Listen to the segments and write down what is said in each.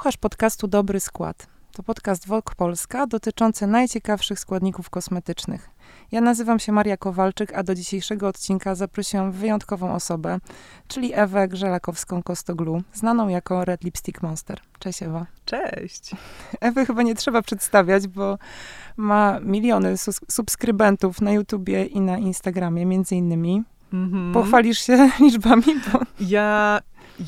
Słuchasz podcastu Dobry Skład. To podcast Wok Polska dotyczący najciekawszych składników kosmetycznych. Ja nazywam się Maria Kowalczyk, a do dzisiejszego odcinka zaprosiłam wyjątkową osobę, czyli Ewę Grzelakowską-Kostoglu, znaną jako Red Lipstick Monster. Cześć Ewa. Cześć. Ewy chyba nie trzeba przedstawiać, bo ma miliony subskrybentów na YouTubie i na Instagramie między innymi. Mm-hmm. Pochwalisz się liczbami? Bo... Ja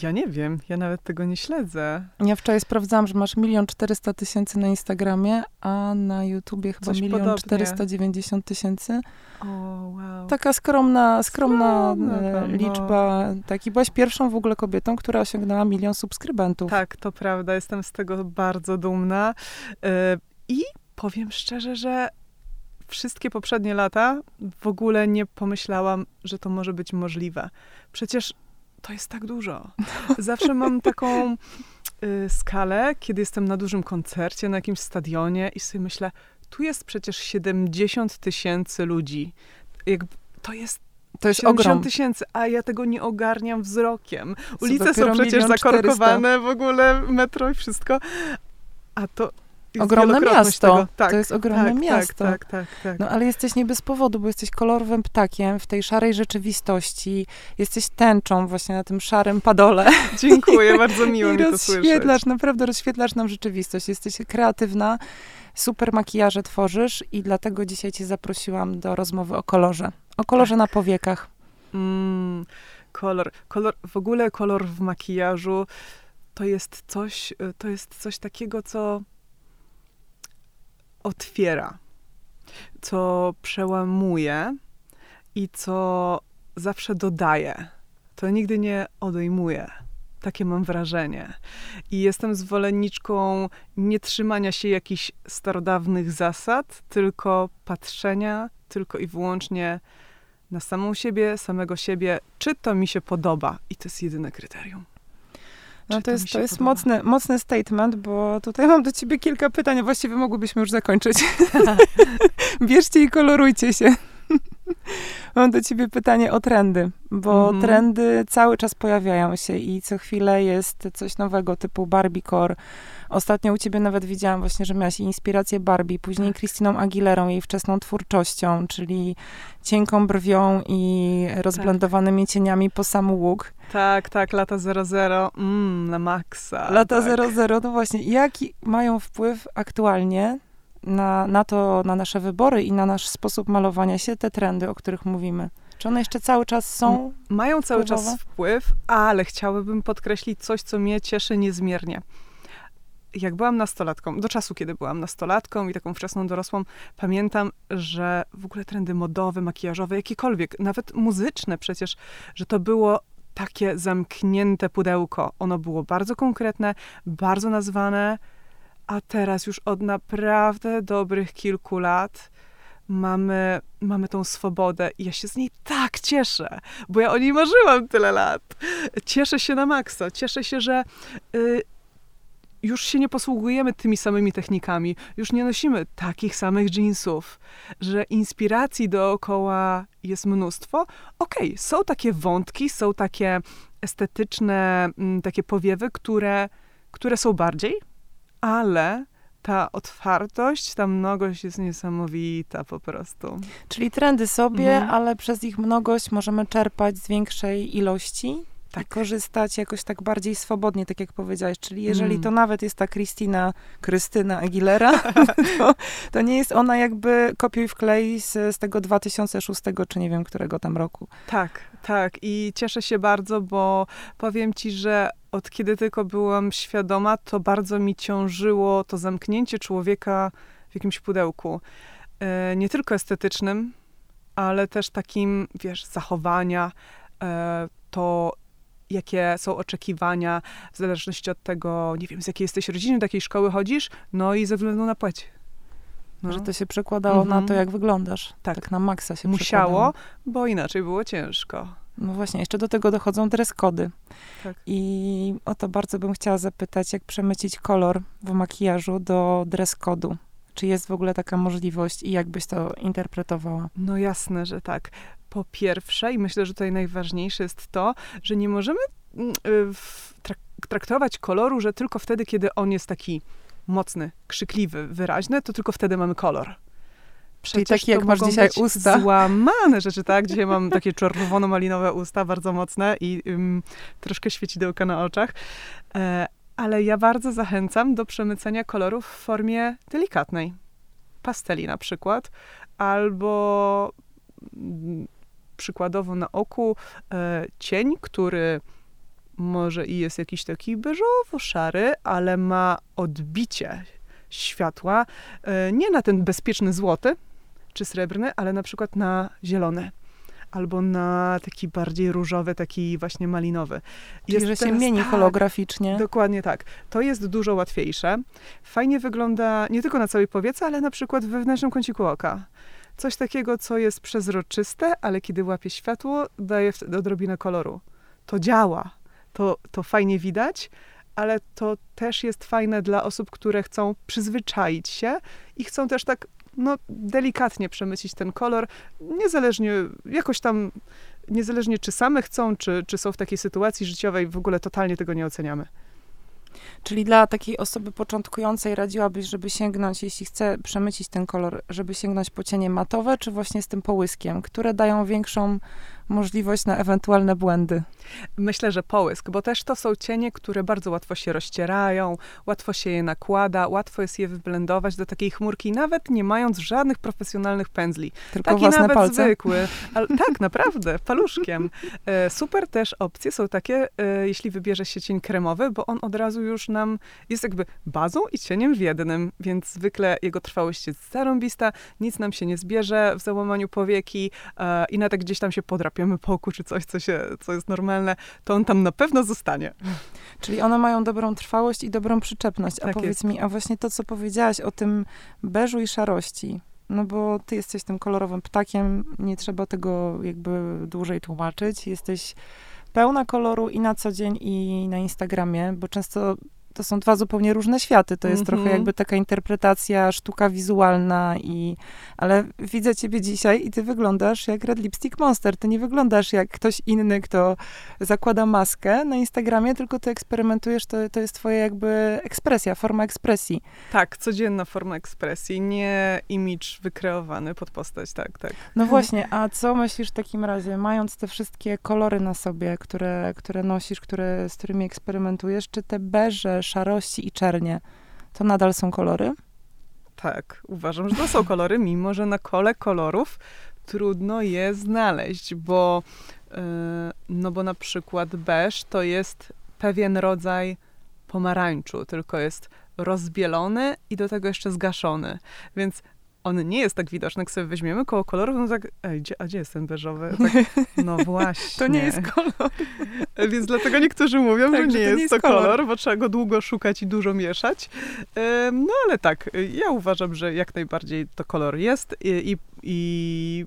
ja nie wiem, ja nawet tego nie śledzę. Ja wczoraj sprawdzałam, że masz milion czterysta tysięcy na Instagramie, a na YouTubie chyba milion czterysta dziewięćdziesiąt tysięcy. Wow. Taka skromna, skromna e, liczba. Taki byłaś pierwszą w ogóle kobietą, która osiągnęła milion subskrybentów. Tak, to prawda. Jestem z tego bardzo dumna. E, I powiem szczerze, że wszystkie poprzednie lata w ogóle nie pomyślałam, że to może być możliwe. Przecież to jest tak dużo. Zawsze mam taką y, skalę, kiedy jestem na dużym koncercie, na jakimś stadionie i sobie myślę, tu jest przecież 70 tysięcy ludzi. Jak, to jest to jest 70 tysięcy, a ja tego nie ogarniam wzrokiem. Ulice są przecież zakorkowane, w ogóle metro i wszystko. A to ogromne miasto. Tak, to jest ogromne tak, miasto. Tak, tak, tak, tak, No ale jesteś nie bez powodu, bo jesteś kolorowym ptakiem w tej szarej rzeczywistości. Jesteś tęczą właśnie na tym szarym padole. Dziękuję, bardzo miło I mi to słyszeć. naprawdę rozświetlasz nam rzeczywistość. Jesteś kreatywna, super makijaże tworzysz i dlatego dzisiaj cię zaprosiłam do rozmowy o kolorze. O kolorze tak. na powiekach. Mm, kolor, kolor, w ogóle kolor w makijażu to jest coś, to jest coś takiego, co otwiera, co przełamuje i co zawsze dodaje. To nigdy nie odejmuje. Takie mam wrażenie. I jestem zwolenniczką nie trzymania się jakichś starodawnych zasad, tylko patrzenia tylko i wyłącznie na samą siebie, samego siebie, czy to mi się podoba. I to jest jedyne kryterium. No to jest, to jest mocny, mocny statement, bo tutaj mam do ciebie kilka pytań, właściwie mogłybyśmy już zakończyć. Bierzcie i kolorujcie się. Mam do ciebie pytanie o trendy, bo mm -hmm. trendy cały czas pojawiają się i co chwilę jest coś nowego, typu Barbiecore. Ostatnio u ciebie nawet widziałam właśnie, że miałaś inspirację Barbie, później Christiną tak. Aguilerą, jej wczesną twórczością, czyli cienką brwią i rozblendowanymi tak. cieniami po sam łuk. Tak, tak, lata 00, mm, na maksa. Lata tak. 00, no właśnie. Jaki mają wpływ aktualnie na, na to, na nasze wybory i na nasz sposób malowania się, te trendy, o których mówimy? Czy one jeszcze cały czas są? Mają cały wpływowe? czas wpływ, ale chciałabym podkreślić coś, co mnie cieszy niezmiernie. Jak byłam nastolatką, do czasu, kiedy byłam nastolatką i taką wczesną dorosłą, pamiętam, że w ogóle trendy modowe, makijażowe, jakiekolwiek, nawet muzyczne przecież, że to było takie zamknięte pudełko. Ono było bardzo konkretne, bardzo nazwane, a teraz już od naprawdę dobrych kilku lat mamy, mamy tą swobodę i ja się z niej tak cieszę, bo ja o niej marzyłam tyle lat. Cieszę się na maksa, cieszę się, że y, już się nie posługujemy tymi samymi technikami, już nie nosimy takich samych jeansów, że inspiracji dookoła jest mnóstwo. Okej, okay, są takie wątki, są takie estetyczne, mm, takie powiewy, które, które są bardziej, ale ta otwartość, ta mnogość jest niesamowita po prostu. Czyli trendy sobie, mhm. ale przez ich mnogość możemy czerpać z większej ilości tak. i korzystać jakoś tak bardziej swobodnie, tak jak powiedziałeś. Czyli jeżeli mm. to nawet jest ta Kristina, Krystyna Aguilera, to, to, nie jest ona jakby kopiuj wklej z, z tego 2006 czy nie wiem którego tam roku. Tak, tak. I cieszę się bardzo, bo powiem ci, że od kiedy tylko byłam świadoma, to bardzo mi ciążyło to zamknięcie człowieka w jakimś pudełku. E, nie tylko estetycznym, ale też takim, wiesz, zachowania, e, to jakie są oczekiwania w zależności od tego, nie wiem, z jakiej jesteś rodziny, do jakiej szkoły chodzisz, no i ze względu na płeć. No. Że to się przekładało na to, mhm. jak wyglądasz. Tak. tak na maksa się Musiało, przekładało. bo inaczej było ciężko. No właśnie, jeszcze do tego dochodzą dress kody. Tak. I o to bardzo bym chciała zapytać, jak przemycić kolor w makijażu do dress kodu. Czy jest w ogóle taka możliwość i jak byś to interpretowała? No jasne, że tak. Po pierwsze, i myślę, że tutaj najważniejsze jest to, że nie możemy mm, traktować koloru, że tylko wtedy, kiedy on jest taki mocny, krzykliwy, wyraźny, to tylko wtedy mamy kolor. Przecież Czyli taki, jak masz dzisiaj usta. Złamane rzeczy, tak? Dzisiaj mam takie czerwono-malinowe usta, bardzo mocne i um, troszkę świecidełka na oczach. E, ale ja bardzo zachęcam do przemycenia kolorów w formie delikatnej. Pasteli na przykład, albo mm, przykładowo na oku e, cień, który może i jest jakiś taki beżowo-szary, ale ma odbicie światła, e, nie na ten bezpieczny złoty czy srebrny, ale na przykład na zielony albo na taki bardziej różowy, taki właśnie malinowy. Czyli, jest że się mieni tak, holograficznie. Dokładnie tak. To jest dużo łatwiejsze. Fajnie wygląda nie tylko na całej powiece, ale na przykład w wewnętrznym kąciku oka. Coś takiego, co jest przezroczyste, ale kiedy łapie światło, daje wtedy odrobinę koloru. To działa. To, to fajnie widać, ale to też jest fajne dla osób, które chcą przyzwyczaić się i chcą też tak no, delikatnie przemycić ten kolor, niezależnie, jakoś tam, niezależnie czy same chcą, czy, czy są w takiej sytuacji życiowej, w ogóle totalnie tego nie oceniamy. Czyli dla takiej osoby początkującej radziłabyś, żeby sięgnąć, jeśli chce przemycić ten kolor, żeby sięgnąć po cienie matowe, czy właśnie z tym połyskiem, które dają większą możliwość na ewentualne błędy? Myślę, że połysk, bo też to są cienie, które bardzo łatwo się rozcierają, łatwo się je nakłada, łatwo jest je wyblendować do takiej chmurki, nawet nie mając żadnych profesjonalnych pędzli. Tylko Taki nawet palce? zwykły. Ale, tak, naprawdę, paluszkiem. E, super też opcje są takie, e, jeśli wybierze się cień kremowy, bo on od razu już nam jest jakby bazą i cieniem w jednym, więc zwykle jego trwałość jest zarąbista, nic nam się nie zbierze w załamaniu powieki e, i nawet gdzieś tam się podrapiemy po oku, czy coś, co, się, co jest normalne, to on tam na pewno zostanie. Czyli one mają dobrą trwałość i dobrą przyczepność. A tak powiedz jest. mi, a właśnie to, co powiedziałaś o tym beżu i szarości, no bo ty jesteś tym kolorowym ptakiem, nie trzeba tego jakby dłużej tłumaczyć. Jesteś pełna koloru i na co dzień, i na Instagramie, bo często to są dwa zupełnie różne światy. To jest mm -hmm. trochę jakby taka interpretacja, sztuka wizualna i... Ale widzę ciebie dzisiaj i ty wyglądasz jak Red Lipstick Monster. Ty nie wyglądasz jak ktoś inny, kto zakłada maskę na Instagramie, tylko ty eksperymentujesz, to, to jest twoja jakby ekspresja, forma ekspresji. Tak, codzienna forma ekspresji, nie image wykreowany pod postać, tak, tak. No właśnie, a co myślisz w takim razie, mając te wszystkie kolory na sobie, które, które nosisz, które, z którymi eksperymentujesz, czy te beże, szarości i czernie, to nadal są kolory? Tak, uważam, że to są kolory, mimo że na kole kolorów trudno je znaleźć, bo, yy, no bo na przykład beż to jest pewien rodzaj pomarańczu, tylko jest rozbielony i do tego jeszcze zgaszony. Więc on nie jest tak widoczny, jak sobie weźmiemy koło kolorów, no tak, ej, gdzie, a gdzie jest ten beżowy? Tak, no właśnie. to nie jest kolor. Więc dlatego niektórzy mówią, tak, że nie, że jest, nie jest to kolor. kolor, bo trzeba go długo szukać i dużo mieszać. No ale tak, ja uważam, że jak najbardziej to kolor jest i, i, i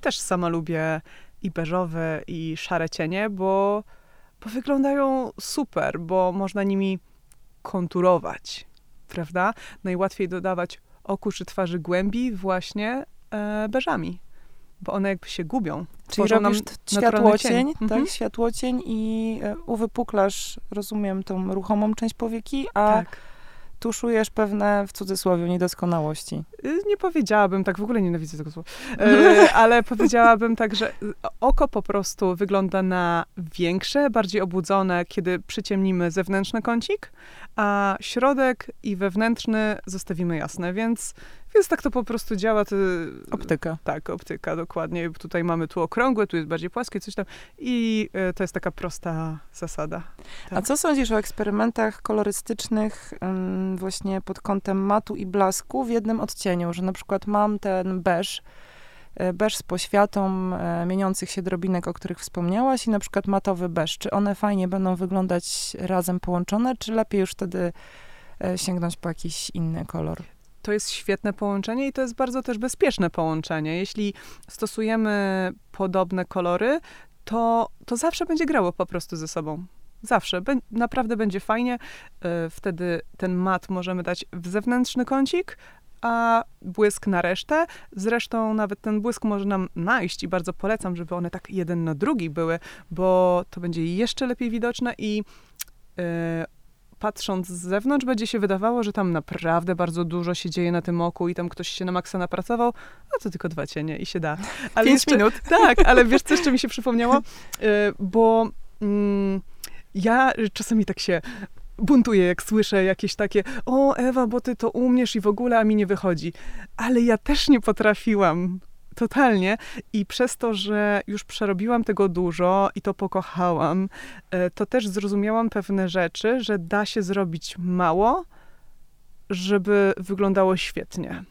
też sama lubię i beżowe, i szare cienie, bo, bo wyglądają super, bo można nimi konturować, prawda? Najłatwiej dodawać oku czy twarzy głębi właśnie e, beżami, bo one jakby się gubią. Czyli robisz światłocień, tak? Mhm. Światłocień i e, uwypuklasz, rozumiem, tą ruchomą część powieki, a tak tuszujesz pewne, w cudzysłowie, niedoskonałości. Y, nie powiedziałabym tak, w ogóle nienawidzę tego słowa, y, ale powiedziałabym tak, że oko po prostu wygląda na większe, bardziej obudzone, kiedy przyciemnimy zewnętrzny kącik, a środek i wewnętrzny zostawimy jasne, więc więc tak to po prostu działa. To, optyka. Tak, optyka, dokładnie. Tutaj mamy tu okrągłe, tu jest bardziej płaskie, coś tam. I y, to jest taka prosta zasada. Tak. A co sądzisz o eksperymentach kolorystycznych właśnie pod kątem matu i blasku w jednym odcieniu? Że na przykład mam ten beż, e, beż z poświatą e, mieniących się drobinek, o których wspomniałaś i na przykład matowy beż. Czy one fajnie będą wyglądać razem połączone, czy lepiej już wtedy e, sięgnąć po jakiś inny kolor? To jest świetne połączenie i to jest bardzo też bezpieczne połączenie. Jeśli stosujemy podobne kolory, to, to zawsze będzie grało po prostu ze sobą. Zawsze. Be naprawdę będzie fajnie. E, wtedy ten mat możemy dać w zewnętrzny kącik, a błysk na resztę. Zresztą nawet ten błysk może nam najść i bardzo polecam, żeby one tak jeden na drugi były, bo to będzie jeszcze lepiej widoczne i patrząc z zewnątrz, będzie się wydawało, że tam naprawdę bardzo dużo się dzieje na tym oku i tam ktoś się na maksa napracował, a to tylko dwa cienie i się da. Ale Pięć jeszcze, minut. Tak, ale wiesz, co jeszcze mi się przypomniało? Bo mm, ja czasami tak się buntuję, jak słyszę jakieś takie, o Ewa, bo ty to umiesz i w ogóle, a mi nie wychodzi. Ale ja też nie potrafiłam. Totalnie. I przez to, że już przerobiłam tego dużo i to pokochałam, e, to też zrozumiałam pewne rzeczy, że da się zrobić mało, żeby wyglądało świetnie.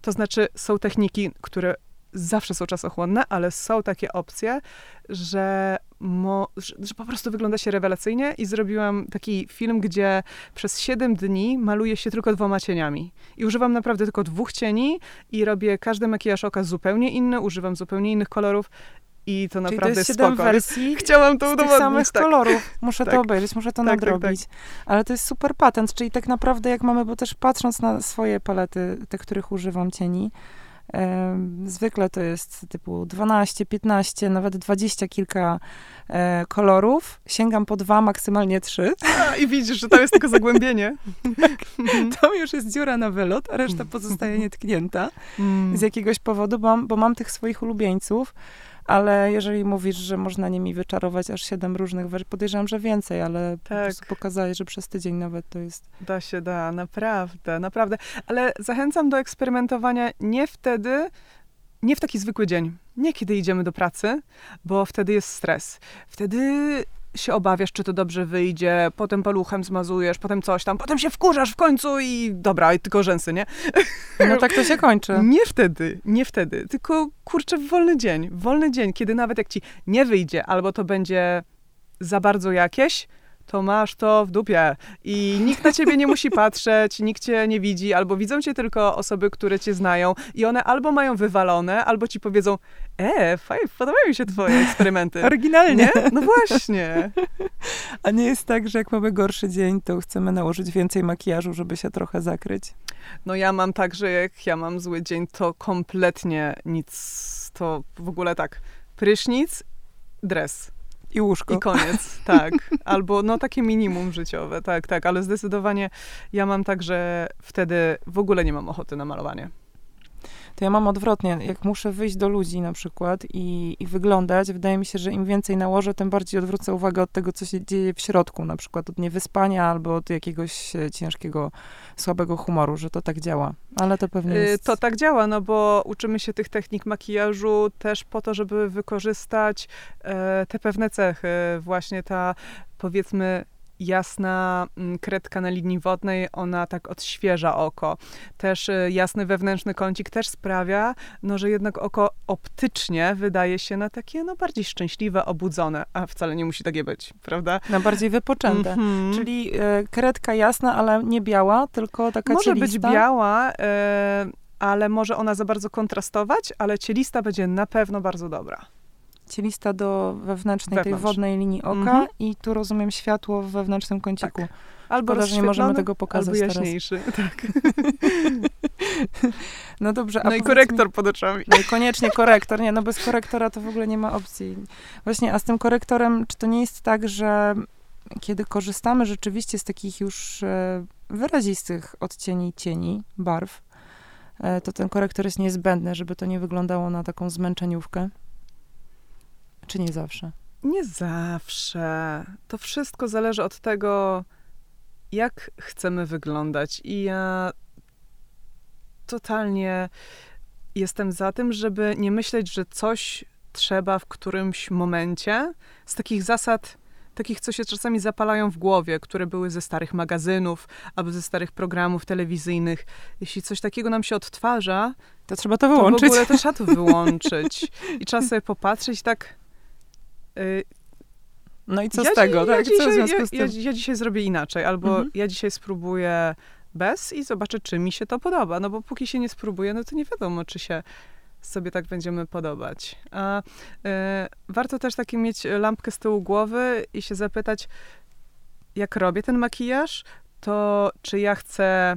To znaczy, są techniki, które zawsze są czasochłonne, ale są takie opcje, że, mo, że, że, po prostu wygląda się rewelacyjnie i zrobiłam taki film, gdzie przez 7 dni maluję się tylko dwoma cieniami. I używam naprawdę tylko dwóch cieni i robię każdy makijaż oka zupełnie inny, używam zupełnie innych kolorów i to naprawdę to jest spoko. wersji Chciałam to udowodnić. tych samych tak. kolorów. Muszę tak. to obejrzeć, muszę to tak, tak nadrobić. Tak, Ale to jest super patent, czyli tak naprawdę jak mamy, bo też patrząc na swoje palety, te, których używam cieni, Zwykle to jest typu 12, 15, nawet 20 kilka e, kolorów. Sięgam po dwa, maksymalnie trzy. A, I widzisz, że tam jest tylko zagłębienie. tak. To już jest dziura na wylot, a reszta pozostaje nietknięta mm. z jakiegoś powodu, bo, bo mam tych swoich ulubieńców ale jeżeli mówisz, że można nimi wyczarować aż siedem różnych wersji, podejrzewam, że więcej, ale tak. po pokazałeś, że przez tydzień nawet to jest... Da się, da, naprawdę, naprawdę. Ale zachęcam do eksperymentowania nie wtedy, nie w taki zwykły dzień. Nie kiedy idziemy do pracy, bo wtedy jest stres. Wtedy się obawiasz, czy to dobrze wyjdzie, potem paluchem zmazujesz, potem coś tam, potem się wkurzasz w końcu i dobra, i tylko rzęsy, nie? No tak to się kończy. Nie wtedy, nie wtedy, tylko kurczę w wolny dzień, w wolny dzień, kiedy nawet jak ci nie wyjdzie, albo to będzie za bardzo jakieś, to masz to w dupie. I nikt na ciebie nie musi patrzeć, nikt cię nie widzi, albo widzą cię tylko osoby, które cię znają i one albo mają wywalone, albo ci powiedzą, e, fajnie, podobają mi się twoje eksperymenty. Oryginalnie. Nie? No właśnie. A nie jest tak, że jak mamy gorszy dzień, to chcemy nałożyć więcej makijażu, żeby się trochę zakryć? No ja mam tak, że jak ja mam zły dzień, to kompletnie nic, to w ogóle tak, prysznic, dres i łóżko. I koniec, tak. Albo no takie minimum życiowe, tak, tak. Ale zdecydowanie ja mam tak, że wtedy w ogóle nie mam ochoty na malowanie to ja mam odwrotnie. Jak muszę wyjść do ludzi na przykład i, i wyglądać, wydaje mi się, że im więcej nałożę, tym bardziej odwrócę uwagę od tego, co się dzieje w środku, na przykład od niewyspania albo od jakiegoś e, ciężkiego, słabego humoru, że to tak działa. Ale to pewnie y, jest... To tak działa, no bo uczymy się tych technik makijażu też po to, żeby wykorzystać e, te pewne cechy. Właśnie ta, powiedzmy, jasna mm, kredka na linii wodnej, ona tak odświeża oko. Też y, jasny wewnętrzny kącik też sprawia, no, że jednak oko optycznie wydaje się na takie no, bardziej szczęśliwe, obudzone, a wcale nie musi takie być, prawda? Na bardziej wypoczęte. Mm -hmm. Czyli y, kredka jasna, ale nie biała, tylko taka Może cielista. być biała, y, ale może ona za bardzo kontrastować, ale cielista będzie na pewno bardzo dobra cielista do wewnętrznej, Wewnątrz. tej wodnej linii oka mhm. i tu rozumiem światło w wewnętrznym kąciku. Tak. Albo Szkoda, że nie możemy tego pokazać albo jaśniejszy, teraz. tak. no dobrze. no i korektor mi... pod oczami. No koniecznie korektor. Nie, no bez korektora to w ogóle nie ma opcji. Właśnie, a z tym korektorem, czy to nie jest tak, że kiedy korzystamy rzeczywiście z takich już e, wyrazistych odcieni cieni, barw, e, to ten korektor jest niezbędny, żeby to nie wyglądało na taką zmęczeniówkę? Czy nie zawsze? Nie zawsze. To wszystko zależy od tego, jak chcemy wyglądać. I ja totalnie jestem za tym, żeby nie myśleć, że coś trzeba w którymś momencie. Z takich zasad, takich, co się czasami zapalają w głowie, które były ze starych magazynów albo ze starych programów telewizyjnych. Jeśli coś takiego nam się odtwarza, to trzeba to wyłączyć. To w ogóle to trzeba to wyłączyć. I trzeba sobie popatrzeć tak no i co ja z tego, ja tak? Dzisiaj, co w związku z tym? Ja, ja, dzisiaj zrobię inaczej, albo mhm. ja dzisiaj spróbuję bez i zobaczę, czy mi się to podoba. No bo póki się nie spróbuję, no to nie wiadomo, czy się sobie tak będziemy podobać. A y, warto też taki mieć lampkę z tyłu głowy i się zapytać, jak robię ten makijaż, to czy ja chcę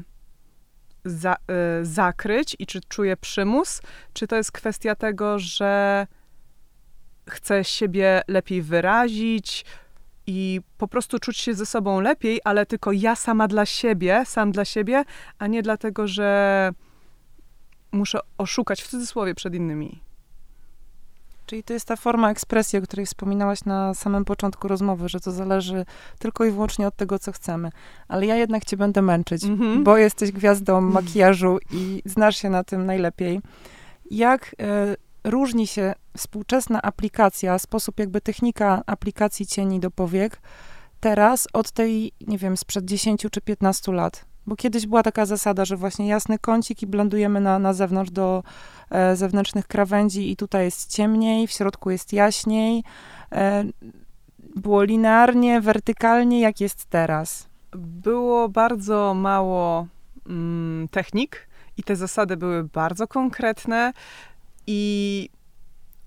za, y, zakryć i czy czuję przymus, czy to jest kwestia tego, że chcę siebie lepiej wyrazić i po prostu czuć się ze sobą lepiej, ale tylko ja sama dla siebie, sam dla siebie, a nie dlatego, że muszę oszukać w cudzysłowie przed innymi. Czyli to jest ta forma ekspresji, o której wspominałaś na samym początku rozmowy, że to zależy tylko i wyłącznie od tego, co chcemy. Ale ja jednak cię będę męczyć, mm-hmm. bo jesteś gwiazdą makijażu i znasz się na tym najlepiej. Jak y, różni się współczesna aplikacja, sposób jakby technika aplikacji cieni do powiek teraz od tej, nie wiem, sprzed 10 czy 15 lat? Bo kiedyś była taka zasada, że właśnie jasny kącik i blendujemy na, na zewnątrz do e, zewnętrznych krawędzi i tutaj jest ciemniej, w środku jest jaśniej. E, było linearnie, wertykalnie, jak jest teraz? Było bardzo mało mm, technik i te zasady były bardzo konkretne i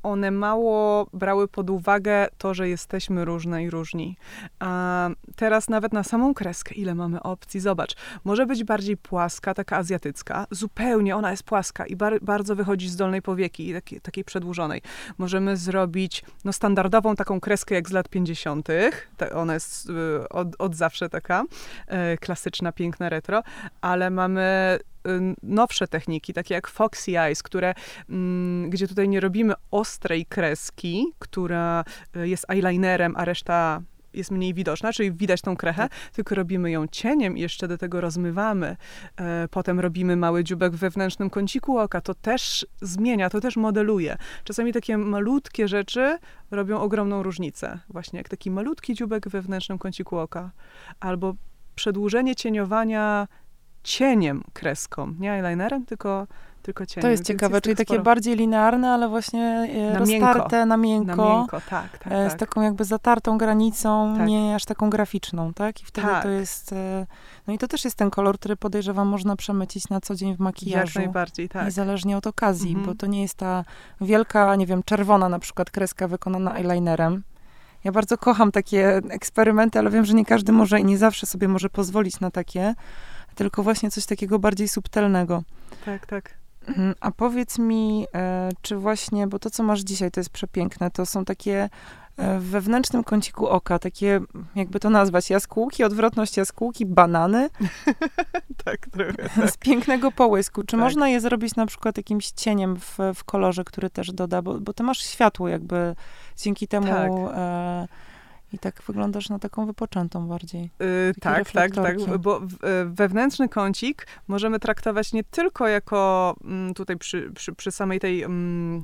one mało brały pod uwagę to, że jesteśmy różne i różni. A teraz nawet na samą kreskę, ile mamy opcji, zobacz, może być bardziej płaska, taka azjatycka, zupełnie ona jest płaska i bar bardzo wychodzi z dolnej powieki, takiej, takiej przedłużonej. Możemy zrobić no, standardową taką kreskę jak z lat 50., ona jest y, od, od zawsze taka, y, klasyczna, piękna retro, ale mamy nowsze techniki, takie jak Foxy Eyes, które, mm, gdzie tutaj nie robimy ostrej kreski, która y, jest eyelinerem, a reszta jest mniej widoczna, czyli widać tą krechę, tak. tylko robimy ją cieniem i jeszcze do tego rozmywamy. E, potem robimy mały dziubek w wewnętrznym kąciku oka. To też zmienia, to też modeluje. Czasami takie malutkie rzeczy robią ogromną różnicę. Właśnie jak taki malutki dziubek w wewnętrznym kąciku oka. Albo przedłużenie cieniowania cieniem kreską, nie eyelinerem, tylko, tylko cieniem. To jest ciekawe, czyli takie bardziej linearne, ale właśnie e, na roztarte miękko. na miękko. Na miękko, tak, tak, e, Z tak. taką jakby zatartą granicą, tak. nie aż taką graficzną, tak? I wtedy tak. to jest... E, no i to też jest ten kolor, który podejrzewam można przemycić na co dzień w makijażu. Jak najbardziej, tak. Niezależnie od okazji, mhm. bo to nie jest ta wielka, nie wiem, czerwona na przykład kreska wykonana eyelinerem, ja bardzo kocham takie eksperymenty, ale wiem, że nie każdy może i nie zawsze sobie może pozwolić na takie tylko właśnie coś takiego bardziej subtelnego. Tak, tak. Mhm, a powiedz mi, e, czy właśnie, bo to, co masz dzisiaj, to jest przepiękne, to są takie e, w wewnętrznym kąciku oka, takie, jakby to nazwać, jaskółki, odwrotność jaskółki, banany. tak, trochę. Tak. Z pięknego połysku. Czy tak. można je zrobić na przykład jakimś cieniem w, w kolorze, który też doda, bo, bo ty masz światło jakby dzięki temu... Tak. E, i tak wyglądasz na taką wypoczętą bardziej. Yy, tak, tak, tak, bo y, wewnętrzny kącik możemy traktować nie tylko jako mm, tutaj przy, przy, przy samej tej mm,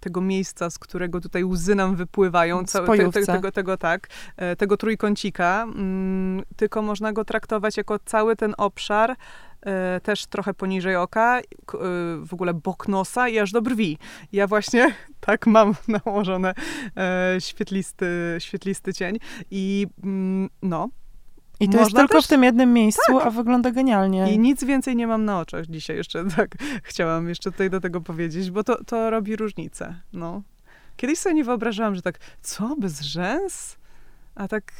tego miejsca, z którego tutaj łzy nam wypływają, te, te, tego, tego, tak, e, tego trójkącika, mm, tylko można go traktować jako cały ten obszar, też trochę poniżej oka, e, w ogóle bok nosa i aż do brwi. Ja właśnie tak mam nałożone świetlisty, świetlisty cień i mm, no, i to jest tylko też... w tym jednym miejscu, tak. a wygląda genialnie. I nic więcej nie mam na oczach dzisiaj jeszcze, tak chciałam jeszcze tutaj do tego powiedzieć, bo to, to robi różnicę, no. Kiedyś sobie nie wyobrażałam, że tak, co, bez rzęs? A tak,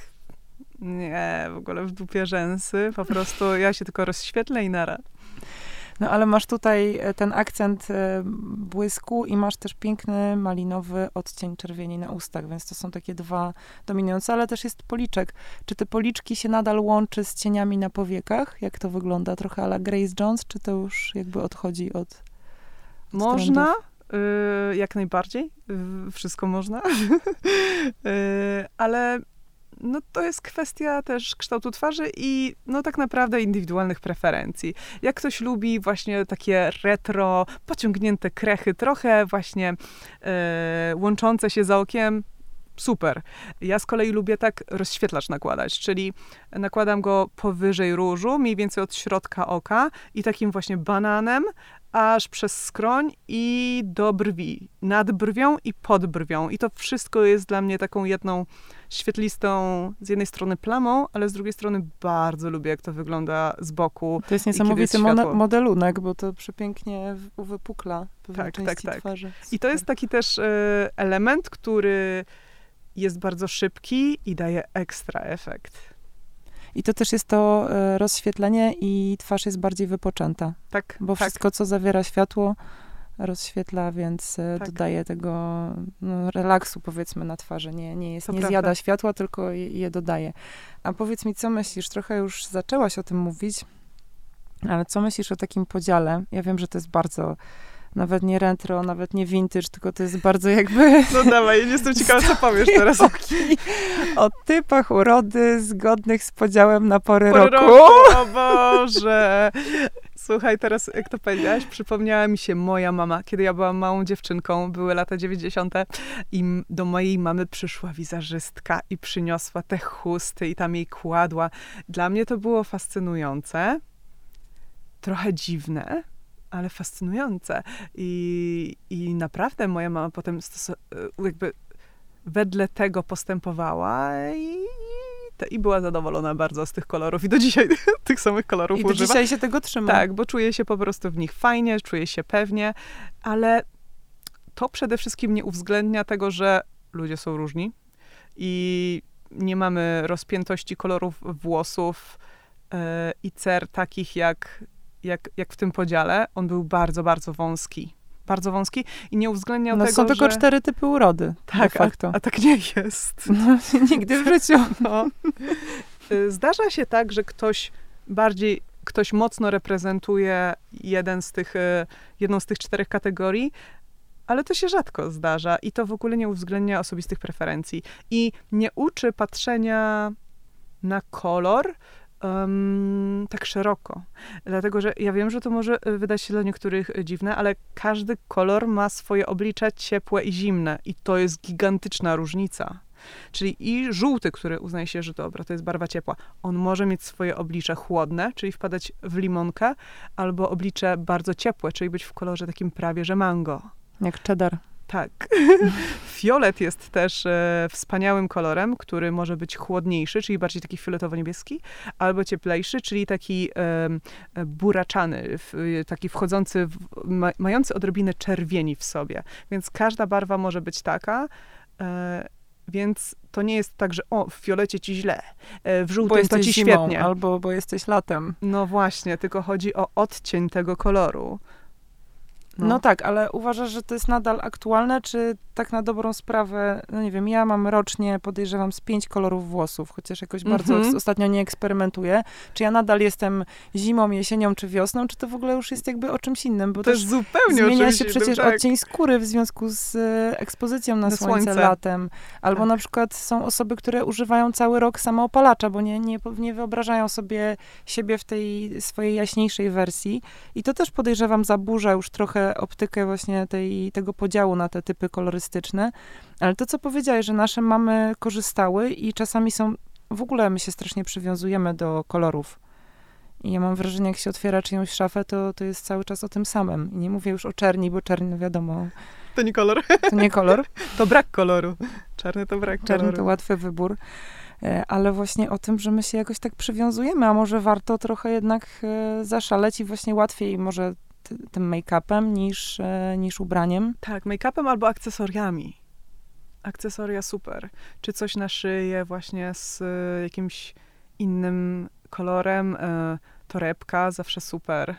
nie, w ogóle w dupie rzęsy, po prostu ja się tylko rozświetlę i nara. No ale masz tutaj e, ten akcent e, błysku i masz też piękny malinowy odcień czerwieni na ustach, więc to są takie dwa dominujące, ale też jest policzek. Czy te policzki się nadal łączy z cieniami na powiekach? Jak to wygląda? Trochę ala Grace Jones, czy to już jakby odchodzi od, od Można, y, jak najbardziej. Y, wszystko można. y, ale no to jest kwestia też kształtu twarzy i no tak naprawdę indywidualnych preferencji. Jak ktoś lubi właśnie takie retro, pociągnięte krechy, trochę właśnie e, łączące się za okiem, super. Ja z kolei lubię tak rozświetlacz nakładać, czyli nakładam go powyżej różu, mniej więcej od środka oka i takim właśnie bananem, aż przez skroń i do brwi. Nad brwią i pod brwią. I to wszystko jest dla mnie taką jedną świetlistą z jednej strony plamą, ale z drugiej strony bardzo lubię, jak to wygląda z boku. To jest niesamowity jest modelunek, bo to przepięknie uwypukla pewne tak, części tak, tak. twarzy. I to jest taki też y, element, który jest bardzo szybki i daje ekstra efekt. I to też jest to e, rozświetlenie i twarz jest bardziej wypoczęta. Tak. Bo tak. wszystko, co zawiera światło, rozświetla, więc e, tak. dodaje tego no, relaksu, powiedzmy, na twarzy. Nie, nie, jest, nie zjada światła, tylko je, je dodaje. A powiedz mi, co myślisz? Trochę już zaczęłaś o tym mówić, ale co myślisz o takim podziale? Ja wiem, że to jest bardzo nawet nie retro, nawet nie vintage, tylko to jest bardzo jakby... No dawaj, jestem ciekawa, co powiesz teraz. O typach urody zgodnych z podziałem na pory, pory roku. roku. O Boże! Słuchaj, teraz jak to powiedziałaś, przypomniała mi się moja mama, kiedy ja byłam małą dziewczynką, były lata 90. i do mojej mamy przyszła wizerzystka i przyniosła te chusty i tam jej kładła. Dla mnie to było fascynujące, trochę dziwne, ale fascynujące. I, i naprawdę moja mama potem jakby wedle tego postępowała i, i była zadowolona bardzo z tych kolorów i do dzisiaj tych samych kolorów I do używa. dzisiaj się tego trzyma. Tak, bo czuję się po prostu w nich fajnie, czuję się pewnie, ale to przede wszystkim nie uwzględnia tego, że ludzie są różni i nie mamy rozpiętości kolorów włosów yy, i cer takich jak jak, jak w tym podziale, on był bardzo, bardzo wąski. Bardzo wąski i nie uwzględniał no, tego, są tylko że... cztery typy urody. Tak, a, a, tak nie jest. No, nigdy w życiu. No. Y, zdarza się tak, że ktoś bardziej, ktoś mocno reprezentuje jeden z tych, y, jedną z tych czterech kategorii, ale to się rzadko zdarza i to w ogóle nie uwzględnia osobistych preferencji i nie uczy patrzenia na kolor um, tak szeroko. Dlatego, że ja wiem, że to może wydać się dla niektórych e, dziwne, ale każdy kolor ma swoje oblicze ciepłe i zimne i to jest gigantyczna różnica. Czyli i żółty, który uznaje się, że dobra, to jest barwa ciepła, on może mieć swoje oblicze chłodne, czyli wpadać w limonkę, albo oblicze bardzo ciepłe, czyli być w kolorze takim prawie, że mango. Jak cheddar. Tak. Fiolet jest też e, wspaniałym kolorem, który może być chłodniejszy, czyli bardziej taki fioletowo-niebieski, albo cieplejszy, czyli taki e, buraczany, w, taki wchodzący, w, ma, mający odrobinę czerwieni w sobie. Więc każda barwa może być taka. E, więc to nie jest tak, że o, w fiolecie ci źle, e, w żółtym to ci zimą, świetnie. Albo bo jesteś latem. No właśnie, tylko chodzi o odcień tego koloru. No. no. tak, ale uważasz, że to jest nadal aktualne, czy tak na dobrą sprawę, no nie wiem, ja mam rocznie, podejrzewam, z pięć kolorów włosów, chociaż jakoś bardzo mm -hmm. ostatnio nie eksperymentuję. Czy ja nadal jestem zimą, jesienią czy wiosną, czy to w ogóle już jest jakby o czymś innym? Bo to jest zupełnie Zmienia się przecież tak. odcień skóry w związku z e, ekspozycją na, na słońce, słońce, latem. Albo tak. na przykład są osoby, które używają cały rok samoopalacza, bo nie, nie, nie wyobrażają sobie siebie w tej swojej jaśniejszej wersji. I to też podejrzewam zaburza już trochę optykę właśnie tej, tego podziału na te typy kolorystyczne. Ale to, co powiedziałeś, że nasze mamy korzystały i czasami są, w ogóle my się strasznie przywiązujemy do kolorów. I ja mam wrażenie, jak się otwiera czyjąś szafę, to, to jest cały czas o tym samym. I nie mówię już o czerni, bo czerni, no wiadomo. To nie kolor. To nie kolor. to brak koloru. Czarny to brak Czarny koloru. to łatwy wybór. E, ale właśnie o tym, że my się jakoś tak przywiązujemy, a może warto trochę jednak e, zaszaleć i właśnie łatwiej może tym make-upem niż, e, niż ubraniem. Tak, make-upem albo akcesoriami. Akcesoria super. Czy coś na szyję właśnie z e, jakimś innym kolorem. E, torebka zawsze super.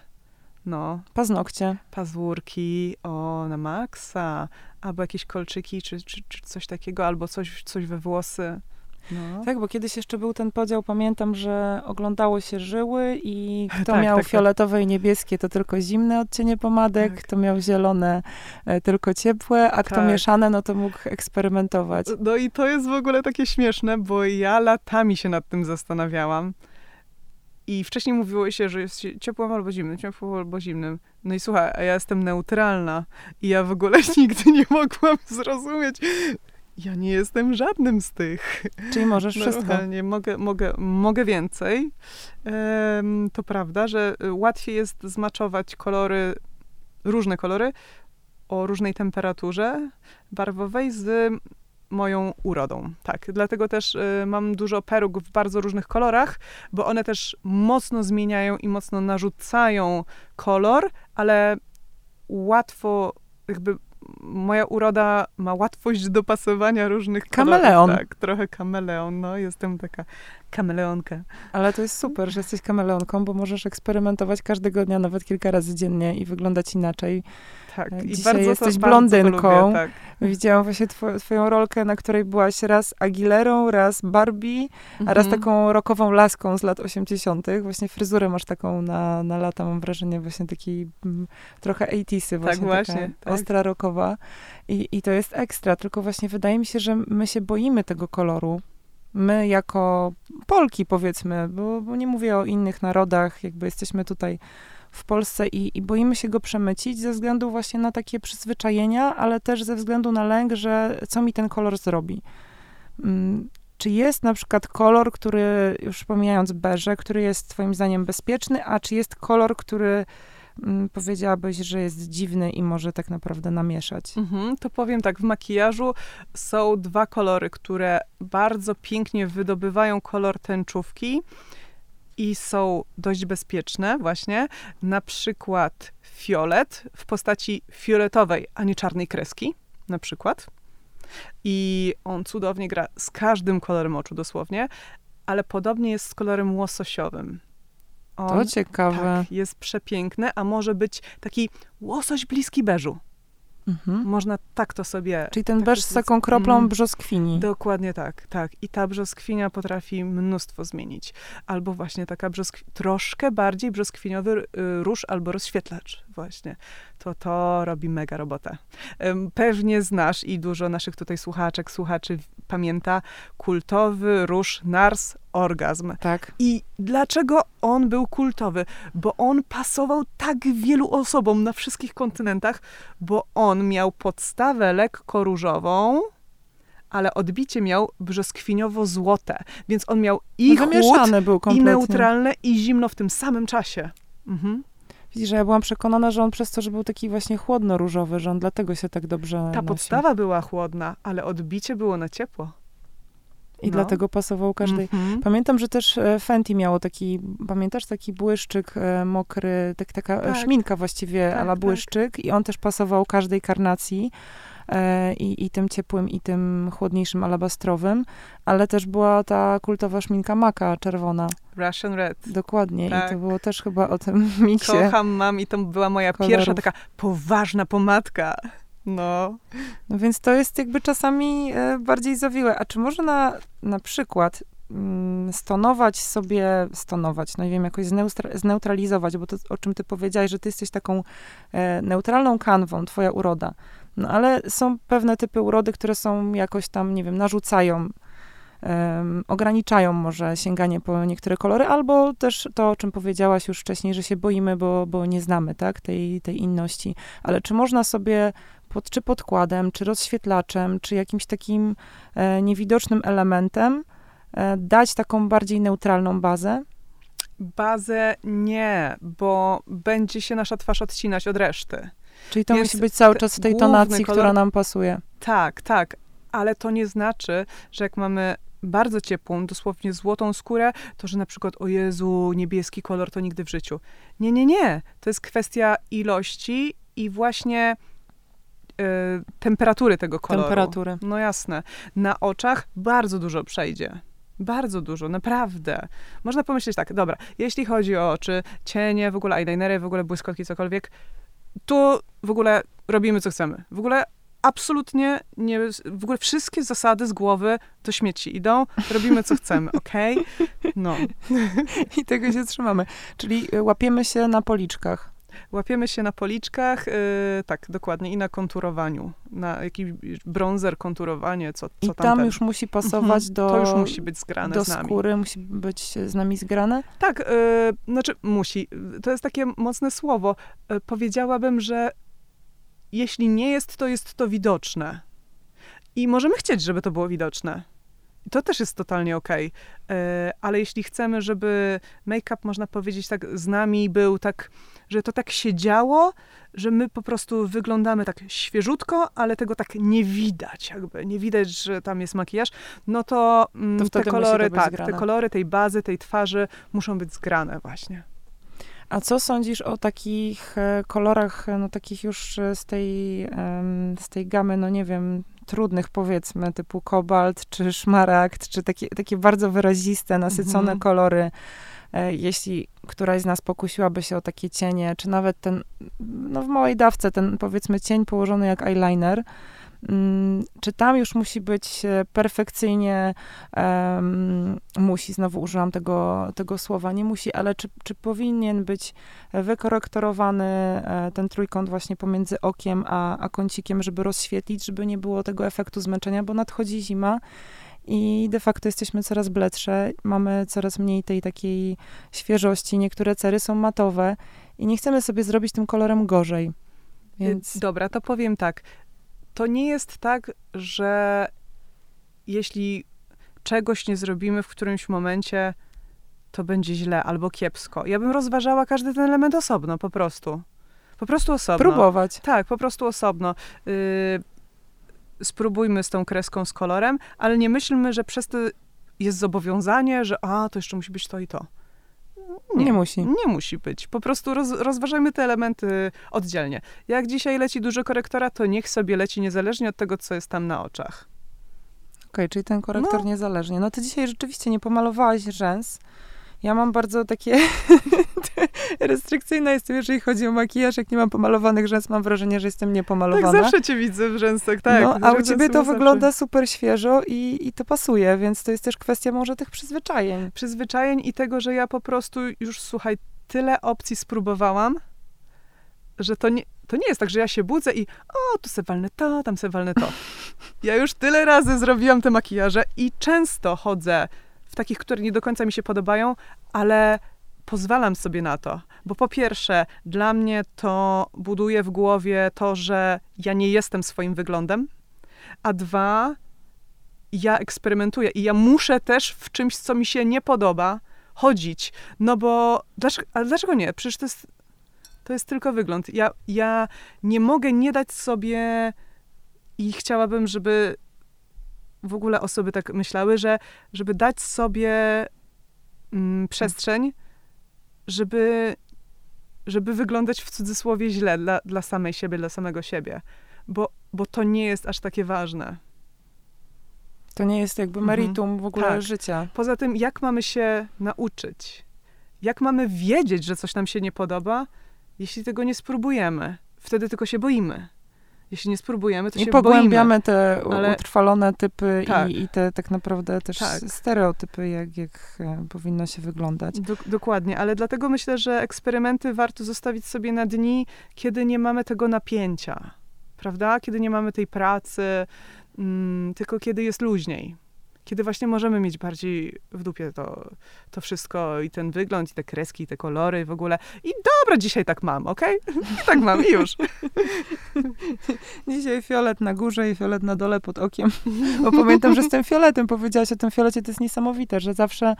No. Paznokcie. Pazurki, o, na maksa. Albo jakieś kolczyki, czy, czy, czy coś takiego, albo coś, coś we włosy. No. Tak, bo kiedyś jeszcze był ten podział, pamiętam, że oglądało się żyły i kto tak, miał tak, tak. fioletowe tak. i niebieskie, to tylko zimne odcienie pomadek, tak. kto miał zielone, e, tylko ciepłe, a kto tak. mieszane, no to mógł eksperymentować. No i to jest w ogóle takie śmieszne, bo ja latami się nad tym zastanawiałam. I wcześniej mówiło się, że jest ciepłym albo zimnym, ciepłym albo zimnym. No i słuchaj, a ja jestem neutralna i ja w ogóle nigdy nie mogłam zrozumieć, ja nie jestem żadnym z tych. Czyli możesz wszystko. Nie mogę, mogę, mogę więcej. to prawda, że łatwiej jest zmaczować kolory, różne kolory o różnej temperaturze barwowej z moją urodą. Tak, dlatego też y, mam dużo peruk w bardzo różnych kolorach, bo one też mocno zmieniają i mocno narzucają kolor, ale łatwo jakby moja uroda ma łatwość dopasowania różnych Kameleon. kolorów. Tak, trochę kameleon, no, jestem taka kameleonka. Ale to jest super, że jesteś kameleonką, bo możesz eksperymentować każdego dnia, nawet kilka razy dziennie i wyglądać inaczej. Tak, E, i dzisiaj bardzo jesteś to, bardzo blondynką. To lubię, tak. Widziałam właśnie two, twoją rolkę, na której byłaś raz Aguilerą, raz Barbie, a raz Mhm. taką rokową laską z lat 80. Właśnie fryzurę masz taką na, na lata, mam wrażenie, właśnie taki mm, trochę 80sy właśnie. właśnie, Taka tak. Ostra rokowa. I, I to jest ekstra, tylko właśnie wydaje mi się, że my się boimy tego koloru. My jako Polki powiedzmy, bo, bo nie mówię o innych narodach, jakby jesteśmy tutaj w Polsce i, i boimy się go przemycić ze względu właśnie na takie przyzwyczajenia, ale też ze względu na lęk, że co mi ten kolor zrobi. Mm, Czy jest na przykład kolor, który, już pomijając beże, który jest twoim zdaniem bezpieczny, a czy jest kolor, który powiedziałabyś, że jest dziwny i może tak naprawdę namieszać? Mhm, to powiem tak, w makijażu są dwa kolory, które bardzo pięknie wydobywają kolor tęczówki i są dość bezpieczne właśnie. Na przykład fiolet w postaci fioletowej, a nie czarnej kreski, na przykład. I on cudownie gra z każdym kolorem oczu dosłownie, ale podobnie jest z kolorem łososiowym. On, To ciekawe. tak, jest przepiękny, a może być taki łosoś bliski beżu. Mhm. Można tak to sobie. Czyli ten tak beż z taką kroplą Mm. brzoskwini. Dokładnie tak, tak. I ta brzoskwinia potrafi mnóstwo zmienić. Albo właśnie taka brzoskwi- troszkę bardziej brzoskwiniowy y, róż albo rozświetlacz właśnie. To to robi mega robotę. Pewnie znasz i dużo naszych tutaj słuchaczek, słuchaczy pamięta kultowy róż Nars Orgazm. Tak. I dlaczego on był kultowy? Bo on pasował tak wielu osobom na wszystkich kontynentach, bo on miał podstawę lekko różową, ale odbicie miał brzoskwiniowo-złote, więc on miał i chłód, Wymieszany był i neutralne, i zimno w tym samym czasie. Mhm. Widzisz, że ja byłam przekonana, że on przez to, że był taki właśnie chłodno-różowy, że on dlatego się tak dobrze Ta podstawa była chłodna, ale odbicie było na ciepło. I no. dlatego pasował każdej. Mhm. Pamiętam, że też e, Fenty miało taki, pamiętasz, taki błyszczyk e, mokry, tak, taka e, Tak. szminka właściwie, Tak, ala tak. błyszczyk i on też pasował każdej karnacji. E, i, I tym ciepłym, i tym chłodniejszym alabastrowym, ale też była ta kultowa szminka maka czerwona. Russian Red. Dokładnie. I Tak. to było też chyba o tym miksie. Kocham mam i to była moja kolorów. pierwsza taka poważna pomadka. No. No więc to jest jakby czasami e, bardziej zawiłe. A czy można na przykład mm, stonować sobie, stonować, no nie wiem, jakoś zneutralizować, bo to, o czym ty powiedziałaś, że ty jesteś taką e, neutralną kanwą, twoja uroda. No ale są pewne typy urody, które są jakoś tam, nie wiem, narzucają, em, ograniczają może sięganie po niektóre kolory, albo też to, o czym powiedziałaś już wcześniej, że się boimy, bo, bo nie znamy, tak, tej, tej inności. Ale czy można sobie pod, czy podkładem, czy rozświetlaczem, czy jakimś takim e, niewidocznym elementem e, dać taką bardziej neutralną bazę? Bazę nie, bo będzie się nasza twarz odcinać od reszty. Czyli to musi być cały czas w tej tonacji, kolor- która nam pasuje. Tak, tak, ale to nie znaczy, że jak mamy bardzo ciepłą, dosłownie złotą skórę, to że na przykład, o Jezu, niebieski kolor to nigdy w życiu. Nie, nie, nie. To jest kwestia ilości i właśnie e, temperatury tego koloru. Temperatury. No jasne. Na oczach bardzo dużo przejdzie. Bardzo dużo, naprawdę. Można pomyśleć tak, dobra, jeśli chodzi o oczy, cienie, w ogóle eyelinery, w ogóle błyskotki, cokolwiek, tu w ogóle robimy co chcemy. W ogóle absolutnie nie, w ogóle wszystkie zasady z głowy do śmieci idą, robimy co chcemy, okej? No. I tego się trzymamy. Czyli e, łapiemy się na policzkach. Łapiemy się na policzkach, yy, tak, dokładnie, i na konturowaniu, na jakiś bronzer, konturowanie, co, co I tam ten. już musi pasować Mhm, do, To już musi być zgrane do z nami. skóry, musi być z nami zgrane. Tak, y, znaczy musi. To jest takie mocne słowo. Y, powiedziałabym, że jeśli nie jest, to jest to widoczne. I możemy chcieć, żeby to było widoczne. To też jest totalnie okej. Y, ale jeśli chcemy, żeby make-up, można powiedzieć, tak z nami był tak, że to tak się działo, że my po prostu wyglądamy tak świeżutko, ale tego tak nie widać, jakby nie widać, że tam jest makijaż, no to, mm, To te kolory, tak, zgrane. te kolory tej bazy, tej twarzy muszą być zgrane właśnie. A co sądzisz o takich e, kolorach, no takich już z tej, z tej gamy, no nie wiem, trudnych powiedzmy, typu kobalt, czy szmaragd, czy takie, takie bardzo wyraziste, nasycone mhm. kolory, e, jeśli któraś z nas pokusiłaby się o takie cienie, czy nawet ten, no w małej dawce, ten powiedzmy cień położony jak eyeliner, Mm, czy tam już musi być e, perfekcyjnie, um, musi, znowu użyłam tego, tego słowa, nie musi, ale czy, czy powinien być wykorektorowany e, ten trójkąt właśnie pomiędzy okiem a, a kącikiem, żeby rozświetlić, żeby nie było tego efektu zmęczenia, bo nadchodzi zima i de facto jesteśmy coraz bledsze, mamy coraz mniej tej takiej świeżości, niektóre cery są matowe i nie chcemy sobie zrobić tym kolorem gorzej. Więc... Dobra, to powiem tak to nie jest tak, że jeśli czegoś nie zrobimy w którymś momencie, to będzie źle albo kiepsko. Ja bym rozważała każdy ten element osobno, po prostu. Po prostu osobno. Próbować. Tak, po prostu osobno. Yy, spróbujmy z tą kreską, z kolorem, ale nie myślmy, że przez to jest zobowiązanie, że a, to jeszcze musi być to i to. Nie, nie, musi. Nie musi być. Po prostu roz, rozważajmy te elementy oddzielnie. Jak dzisiaj leci dużo korektora, to niech sobie leci niezależnie od tego, co jest tam na oczach. Okej, okay, czyli ten korektor no. niezależnie. No ty dzisiaj rzeczywiście nie pomalowałaś rzęs. Ja mam bardzo takie restrykcyjne jestem, jeżeli chodzi o makijaż. Jak nie mam pomalowanych rzęs, mam wrażenie, że jestem niepomalowana. Tak, zawsze cię widzę w rzęsach, tak. No, a u ciebie to wygląda super świeżo i, i to pasuje, więc to jest też kwestia może tych przyzwyczajeń. Przyzwyczajeń i tego, że ja po prostu już, słuchaj, tyle opcji spróbowałam, że to nie, to nie jest tak, że ja się budzę i o, tu se walnę to, tam se walnę to. Ja już tyle razy zrobiłam te makijaże i często chodzę w takich, które nie do końca mi się podobają, ale pozwalam sobie na to. Bo po pierwsze, dla mnie to buduje w głowie to, że ja nie jestem swoim wyglądem, a dwa, ja eksperymentuję i ja muszę też w czymś, co mi się nie podoba, chodzić. No bo dlaczego, ale dlaczego nie? Przecież to jest, to jest tylko wygląd. Ja, ja nie mogę nie dać sobie i chciałabym, żeby w ogóle osoby tak myślały, że żeby dać sobie mm, przestrzeń, żeby, żeby wyglądać w cudzysłowie źle dla, dla samej siebie, dla samego siebie. Bo, bo to nie jest aż takie ważne. To nie jest jakby mhm. meritum mhm. w ogóle tak. życia. Poza tym, jak mamy się nauczyć? Jak mamy wiedzieć, że coś nam się nie podoba, jeśli tego nie spróbujemy? Wtedy tylko się boimy jeśli nie spróbujemy, to I się pogłębiamy boimy. te ale... utrwalone typy tak. i, i, te tak naprawdę też tak. stereotypy, jak, jak e, powinno się wyglądać. Do, dokładnie, ale dlatego myślę, że eksperymenty warto zostawić sobie na dni, kiedy nie mamy tego napięcia, prawda? Kiedy nie mamy tej pracy, mm, tylko kiedy jest luźniej kiedy właśnie możemy mieć bardziej w dupie to, to wszystko i ten wygląd, i te kreski, i te kolory w ogóle. I dobra, dzisiaj tak mam, okej? Okay? tak mam i już. dzisiaj fiolet na górze i fiolet na dole pod okiem. Bo pamiętam, że z tym fioletem powiedziałaś o tym fiolecie, to jest niesamowite, że zawsze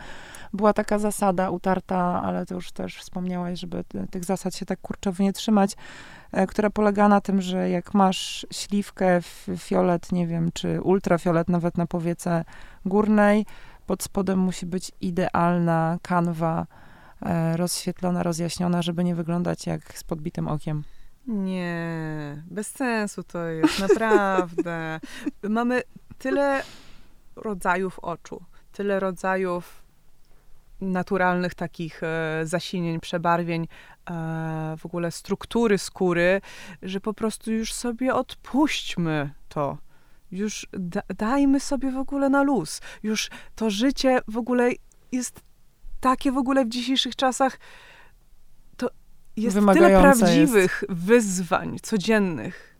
była taka zasada utarta, ale to już też wspomniałaś, żeby tych zasad się tak kurczowo nie trzymać, która polega na tym, że jak masz śliwkę, fiolet, nie wiem, czy ultrafiolet nawet na powiece górnej, pod spodem musi być idealna kanwa, e, rozświetlona, rozjaśniona, żeby nie wyglądać jak z podbitym okiem. Nie, bez sensu to jest, naprawdę. Mamy tyle rodzajów oczu, tyle rodzajów naturalnych takich e, zasinień, przebarwień, e, w ogóle struktury skóry, że po prostu już sobie odpuśćmy to. Już da, dajmy sobie w ogóle na luz. Już to życie w ogóle jest takie w ogóle w dzisiejszych czasach. To jest tyle prawdziwych jest. wyzwań codziennych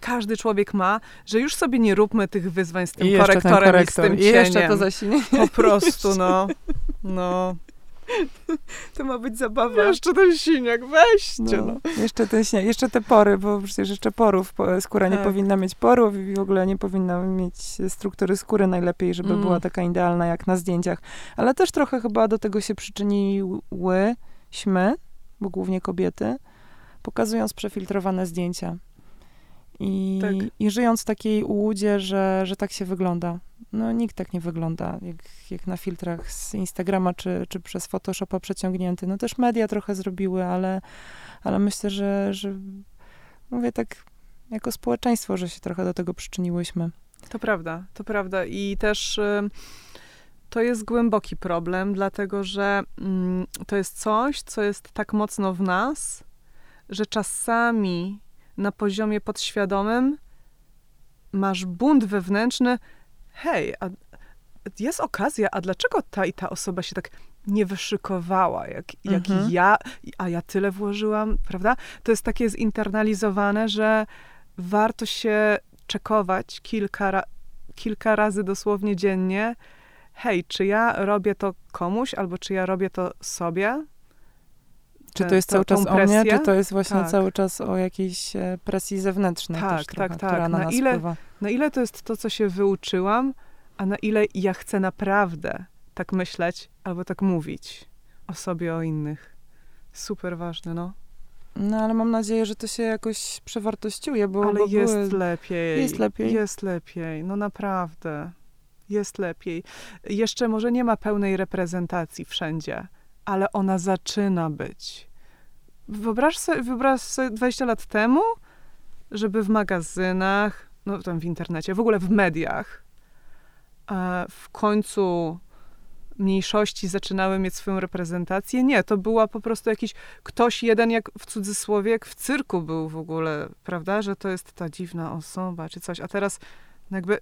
każdy człowiek ma, że już sobie nie róbmy tych wyzwań z tym I korektorem korektor. i z tym cieniem. I jeszcze to zasinienie. Po prostu, no. No. To ma być zabawa. Jeszcze ten siniak, weźcie no. no. Jeszcze ten siniak, jeszcze te pory, bo przecież jeszcze porów, skóra tak. nie powinna mieć porów i w ogóle nie powinna mieć struktury skóry najlepiej, żeby mm. była taka idealna jak na zdjęciach. Ale też trochę chyba do tego się przyczyniłyśmy, bo głównie kobiety, pokazując przefiltrowane zdjęcia. I, tak. I żyjąc w takiej ułudzie, że, że tak się wygląda. No nikt tak nie wygląda, jak, jak na filtrach z Instagrama czy, czy przez Photoshopa przeciągnięty. No też media trochę zrobiły, ale, ale myślę, że, że mówię tak jako społeczeństwo, że się trochę do tego przyczyniłyśmy. To prawda, to prawda. I też y, to jest głęboki problem, dlatego że y, to jest coś, co jest tak mocno w nas, że czasami na poziomie podświadomym masz bunt wewnętrzny, hej, a jest okazja, a dlaczego ta i ta osoba się tak nie wyszykowała, jak, jak mhm. ja, a ja tyle włożyłam, prawda? To jest takie zinternalizowane, że warto się czekować kilka, kilka razy dosłownie dziennie, hej, czy ja robię to komuś, albo czy ja robię to sobie? Czy to jest cały czas o mnie, czy to jest właśnie tak. cały czas o jakiejś e, presji zewnętrznej tak, też trochę, tak, tak. która na, na nas ile, wpływa. Na ile to jest to, co się wyuczyłam, a na ile ja chcę naprawdę tak myśleć albo tak mówić o sobie, o innych. Super ważne, no. No, ale mam nadzieję, że to się jakoś przewartościuje, bo... Ale bo jest były... lepiej. Jest lepiej. Jest lepiej, no naprawdę. Jest lepiej. Jeszcze może nie ma pełnej reprezentacji wszędzie, ale ona zaczyna być. Wyobraź sobie, wyobraź sobie 20 lat temu, żeby w magazynach, no tam w internecie, w ogóle w mediach, w końcu mniejszości zaczynały mieć swoją reprezentację. Nie, to była po prostu jakiś ktoś jeden, jak w cudzysłowie, jak w cyrku był w ogóle, prawda, że to jest ta dziwna osoba czy coś, a teraz jakby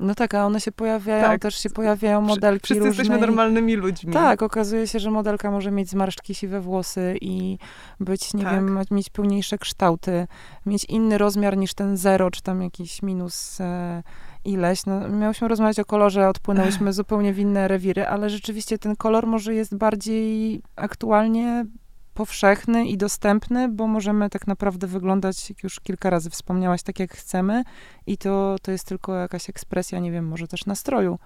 no tak, a one się pojawiają, tak. też się pojawiają modelki Wszyscy różne. jesteśmy normalnymi ludźmi. Tak, okazuje się, że modelka może mieć zmarszczki, siwe włosy i być, nie tak. wiem, mieć pełniejsze kształty, mieć inny rozmiar niż ten zero, czy tam jakiś minus e, ileś. No, miałyśmy rozmawiać o kolorze, odpłynęłyśmy zupełnie w inne rewiry, ale rzeczywiście ten kolor może jest bardziej aktualnie powszechny i dostępny, bo możemy tak naprawdę wyglądać, jak już kilka razy wspomniałaś, tak jak chcemy i to, to jest tylko jakaś ekspresja, nie wiem, może też nastroju.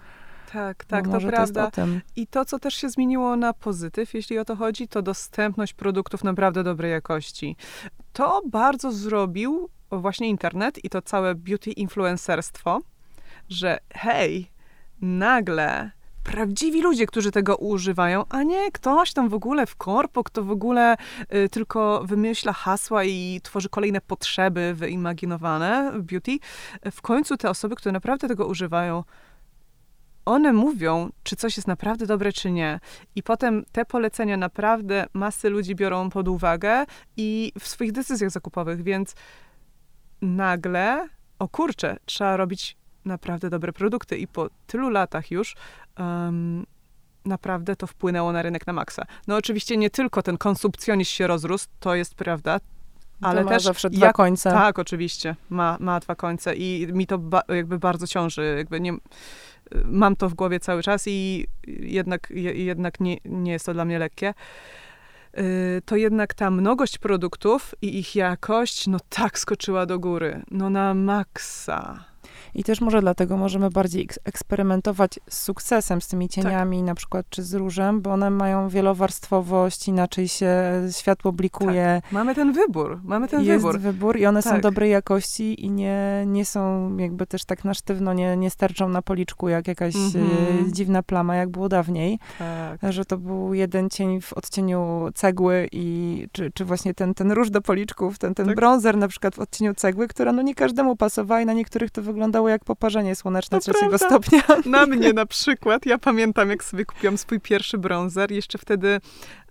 Tak, tak, to prawda. To I to, co też się zmieniło na pozytyw, jeśli o to chodzi, to dostępność produktów naprawdę dobrej jakości. To bardzo zrobił właśnie internet i to całe beauty influencerstwo, że hej, nagle prawdziwi ludzie, którzy tego używają, a nie ktoś tam w ogóle w korpo, kto w ogóle y, tylko wymyśla hasła i tworzy kolejne potrzeby wyimaginowane beauty. W końcu te osoby, które naprawdę tego używają, one mówią, czy coś jest naprawdę dobre, czy nie. I potem te polecenia naprawdę masy ludzi biorą pod uwagę i w swoich decyzjach zakupowych, więc nagle, o kurczę, trzeba robić naprawdę dobre produkty i po tylu latach już um, naprawdę to wpłynęło na rynek na maksa. No oczywiście nie tylko ten konsumpcjonizm się rozrósł, to jest prawda, ale to też zawsze dwa jak, końce. Tak, oczywiście, ma, ma dwa końce i mi to ba, jakby bardzo ciąży, jakby nie, mam to w głowie cały czas i jednak, jednak nie, nie jest to dla mnie lekkie y, to jednak ta mnogość produktów i ich jakość, no tak skoczyła do góry. No na maksa. I też może dlatego możemy bardziej eksperymentować z sukcesem, z tymi cieniami tak. na przykład, czy z różem, bo one mają wielowarstwowość, inaczej się światło blikuje. Tak. Mamy ten wybór, mamy ten Jest wybór. wybór i one tak. są dobrej jakości i nie, nie są jakby też tak na sztywno, nie, nie sterczą na policzku jak jakaś mm-hmm. dziwna plama, jak było dawniej. Tak. Że to był jeden cień w odcieniu cegły i czy, czy właśnie ten, ten róż do policzków, ten, ten tak. bronzer na przykład w odcieniu cegły, która no nie każdemu pasowała i na niektórych to wyglądało wyglądało jak poparzenie słoneczne to trzeciego prawda. stopnia. Na mnie na przykład. Ja pamiętam, jak sobie kupiłam swój pierwszy bronzer. Jeszcze wtedy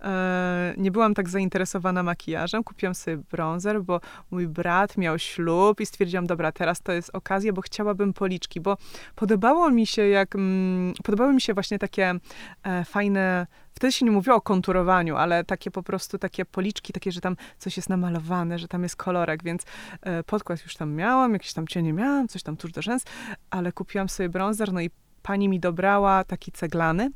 e, nie byłam tak zainteresowana makijażem. Kupiłam sobie bronzer, bo mój brat miał ślub i stwierdziłam, dobra, teraz to jest okazja, bo chciałabym policzki, bo podobało mi się, jak mm, podobały mi się właśnie takie e, fajne wtedy się nie mówiło o konturowaniu, ale takie po prostu takie policzki, takie, że tam coś jest namalowane, że tam jest kolorek, więc e, podkład już tam miałam, jakieś tam cienie miałam, coś tam tuż do rzęs, ale kupiłam sobie bronzer, no i pani mi dobrała taki ceglany,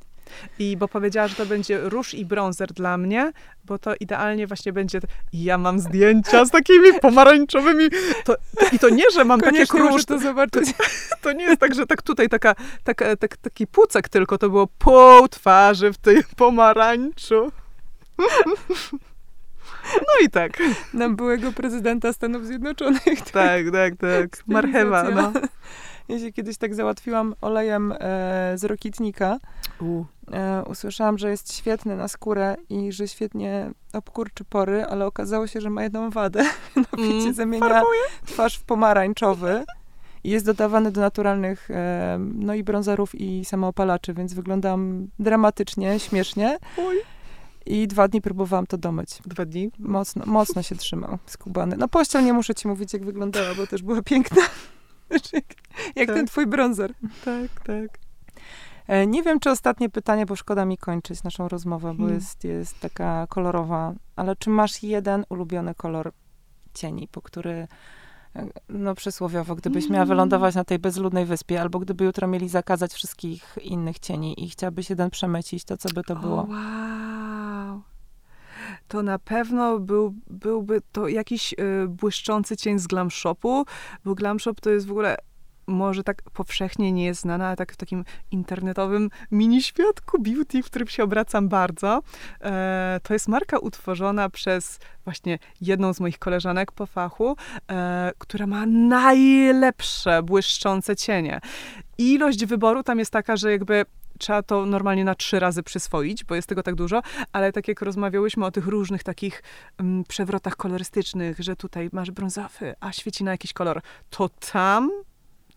i bo powiedziała, że to będzie róż i bronzer dla mnie, bo to idealnie właśnie będzie. Ja mam zdjęcia z takimi pomarańczowymi. To, to, I to nie, że mam Koniecznie takie krusz. to. To, to, nie jest tak, że tak tutaj taka, tak, taki pucek tylko, to było pół twarzy w tej pomarańczu. No i tak. Na byłego prezydenta Stanów Zjednoczonych. Tak, tak, tak. Marchewa, no. Ja się kiedyś tak załatwiłam olejem e, z rokitnika. E, usłyszałam, że jest świetny na skórę i że świetnie obkurczy pory, ale okazało się, że ma jedną wadę. Mianowicie mm, zamienia farbuje. twarz w pomarańczowy i jest dodawany do naturalnych e, no i brązerów i samoopalaczy, więc wyglądam dramatycznie, śmiesznie. Uj. I dwa dni próbowałam to domyć. Dwa dni? Mocno, mocno się trzymał, skubany. No pościel nie muszę ci mówić, jak wyglądała, bo też była piękna. Jak tak. ten twój bronzer. Tak, tak. E, nie wiem, czy ostatnie pytanie, bo szkoda mi kończyć naszą rozmowę, bo hmm. jest, jest taka kolorowa, ale czy masz jeden ulubiony kolor cieni, po który no przysłowiowo, gdybyś miała wylądować na tej bezludnej wyspie, albo gdyby jutro mieli zakazać wszystkich innych cieni i chciałabyś jeden przemycić, to co by to było? Oh, wow. To na pewno był, byłby to jakiś y, błyszczący cień z Glam Shopu, bo Glam Shop to jest w ogóle może tak powszechnie nie jest znana, ale tak w takim internetowym mini świadku beauty, w którym się obracam bardzo. E, to jest marka utworzona przez właśnie jedną z moich koleżanek po fachu, e, która ma najlepsze błyszczące cienie. Ilość wyboru tam jest taka, że jakby trzeba to normalnie na trzy razy przyswoić, bo jest tego tak dużo, ale tak jak rozmawiałyśmy o tych różnych takich mm, przewrotach kolorystycznych, że tutaj masz brązowy, a świeci na jakiś kolor, to tam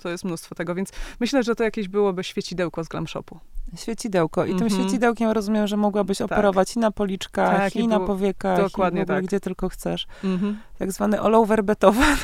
to jest mnóstwo tego, więc myślę, że to jakieś byłoby świecidełko z Glam Shopu. Świecidełko. I tym mm -hmm. świecidełkiem rozumiem, że mogłabyś tak. operować i na policzkach, tak, i, i na powiekach, dokładnie i ogóle, tak. gdzie tylko chcesz. Mm -hmm. Tak zwany all over beethoven.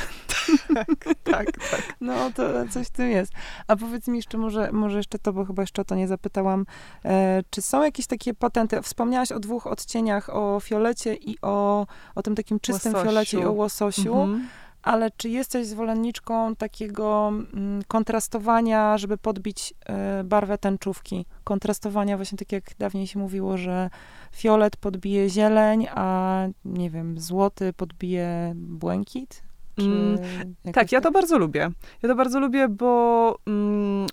Tak, tak, tak. No, to coś w tym jest. A powiedz mi jeszcze, może, może jeszcze to, bo chyba jeszcze o to nie zapytałam, e, czy są jakieś takie patenty? Wspomniałaś o dwóch odcieniach, o fiolecie i o, o tym takim czystym łososiu. fiolecie i o łososiu. -hmm ale czy jesteś zwolenniczką takiego mm, kontrastowania, żeby podbić y, barwę tęczówki? Kontrastowania właśnie tak jak dawniej się mówiło, że fiolet podbije zieleń, a nie wiem, złoty podbije błękit? Mm, tak, ja to bardzo lubię. Ja to bardzo lubię, bo mm,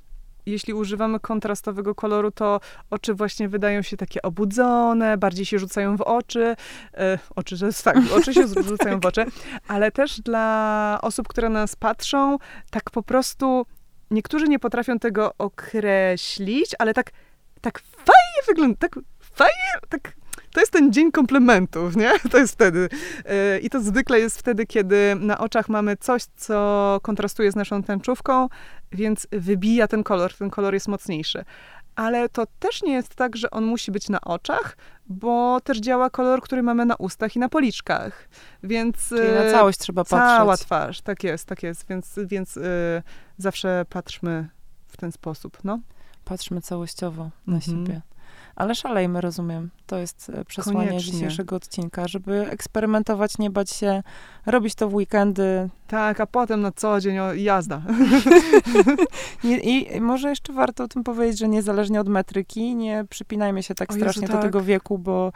jeśli używamy kontrastowego koloru, to oczy właśnie wydają się takie obudzone, bardziej się rzucają w oczy. E, oczy, że tak, oczy się rzucają w oczy, ale też dla osób, które na nas patrzą, tak po prostu niektórzy nie potrafią tego określić, ale tak, tak fajnie wygląda, tak fajnie, tak to jest ten dzień komplementów, nie? To jest wtedy. E, I to zwykle jest wtedy, kiedy na oczach mamy coś, co kontrastuje z naszą tęczówką, więc wybija ten kolor, ten kolor jest mocniejszy. Ale to też nie jest tak, że on musi być na oczach, bo też działa kolor, który mamy na ustach i na policzkach. Więc Czyli na całość trzeba patrzeć. Cała twarz, tak jest, tak jest. Więc, więc yy, zawsze patrzmy w ten sposób, no. Patrzmy całościowo na mhm. siebie. Ale szalejmy, rozumiem. To jest e, przesłanie Koniecznie. dzisiejszego odcinka, żeby eksperymentować, nie bać się, robić to w weekendy. Tak, a potem na co dzień jazda. I może jeszcze warto o tym powiedzieć, że niezależnie od metryki, nie przypinajmy się tak strasznie tak. do tego wieku, bo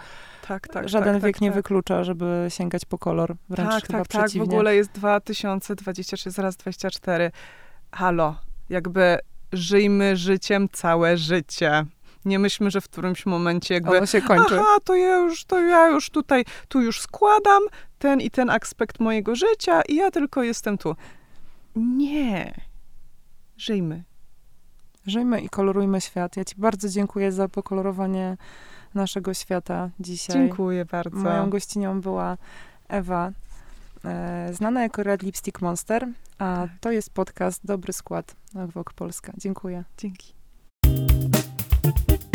tak, tak, żaden tak, wiek tak, nie tak. wyklucza, żeby sięgać po kolor. Wręcz tak, chyba tak, przeciwnie. tak. W ogóle jest 2023, zaraz 24. Halo, jakby żyjmy życiem całe życie. Nie myślmy, że w którymś momencie jakby, Ono się kończy. aha, to ja już, to ja już tutaj, tu już składam ten i ten aspekt mojego życia i ja tylko jestem tu. Nie. Żyjmy. Żyjmy i kolorujmy świat. Ja ci bardzo dziękuję za pokolorowanie naszego świata dzisiaj. Dziękuję bardzo. Moją gościnią była Ewa, e, znana jako Red Lipstick Monster, a to jest podcast Dobry Skład na Wok Polska. Dziękuję. Dzięki. thank you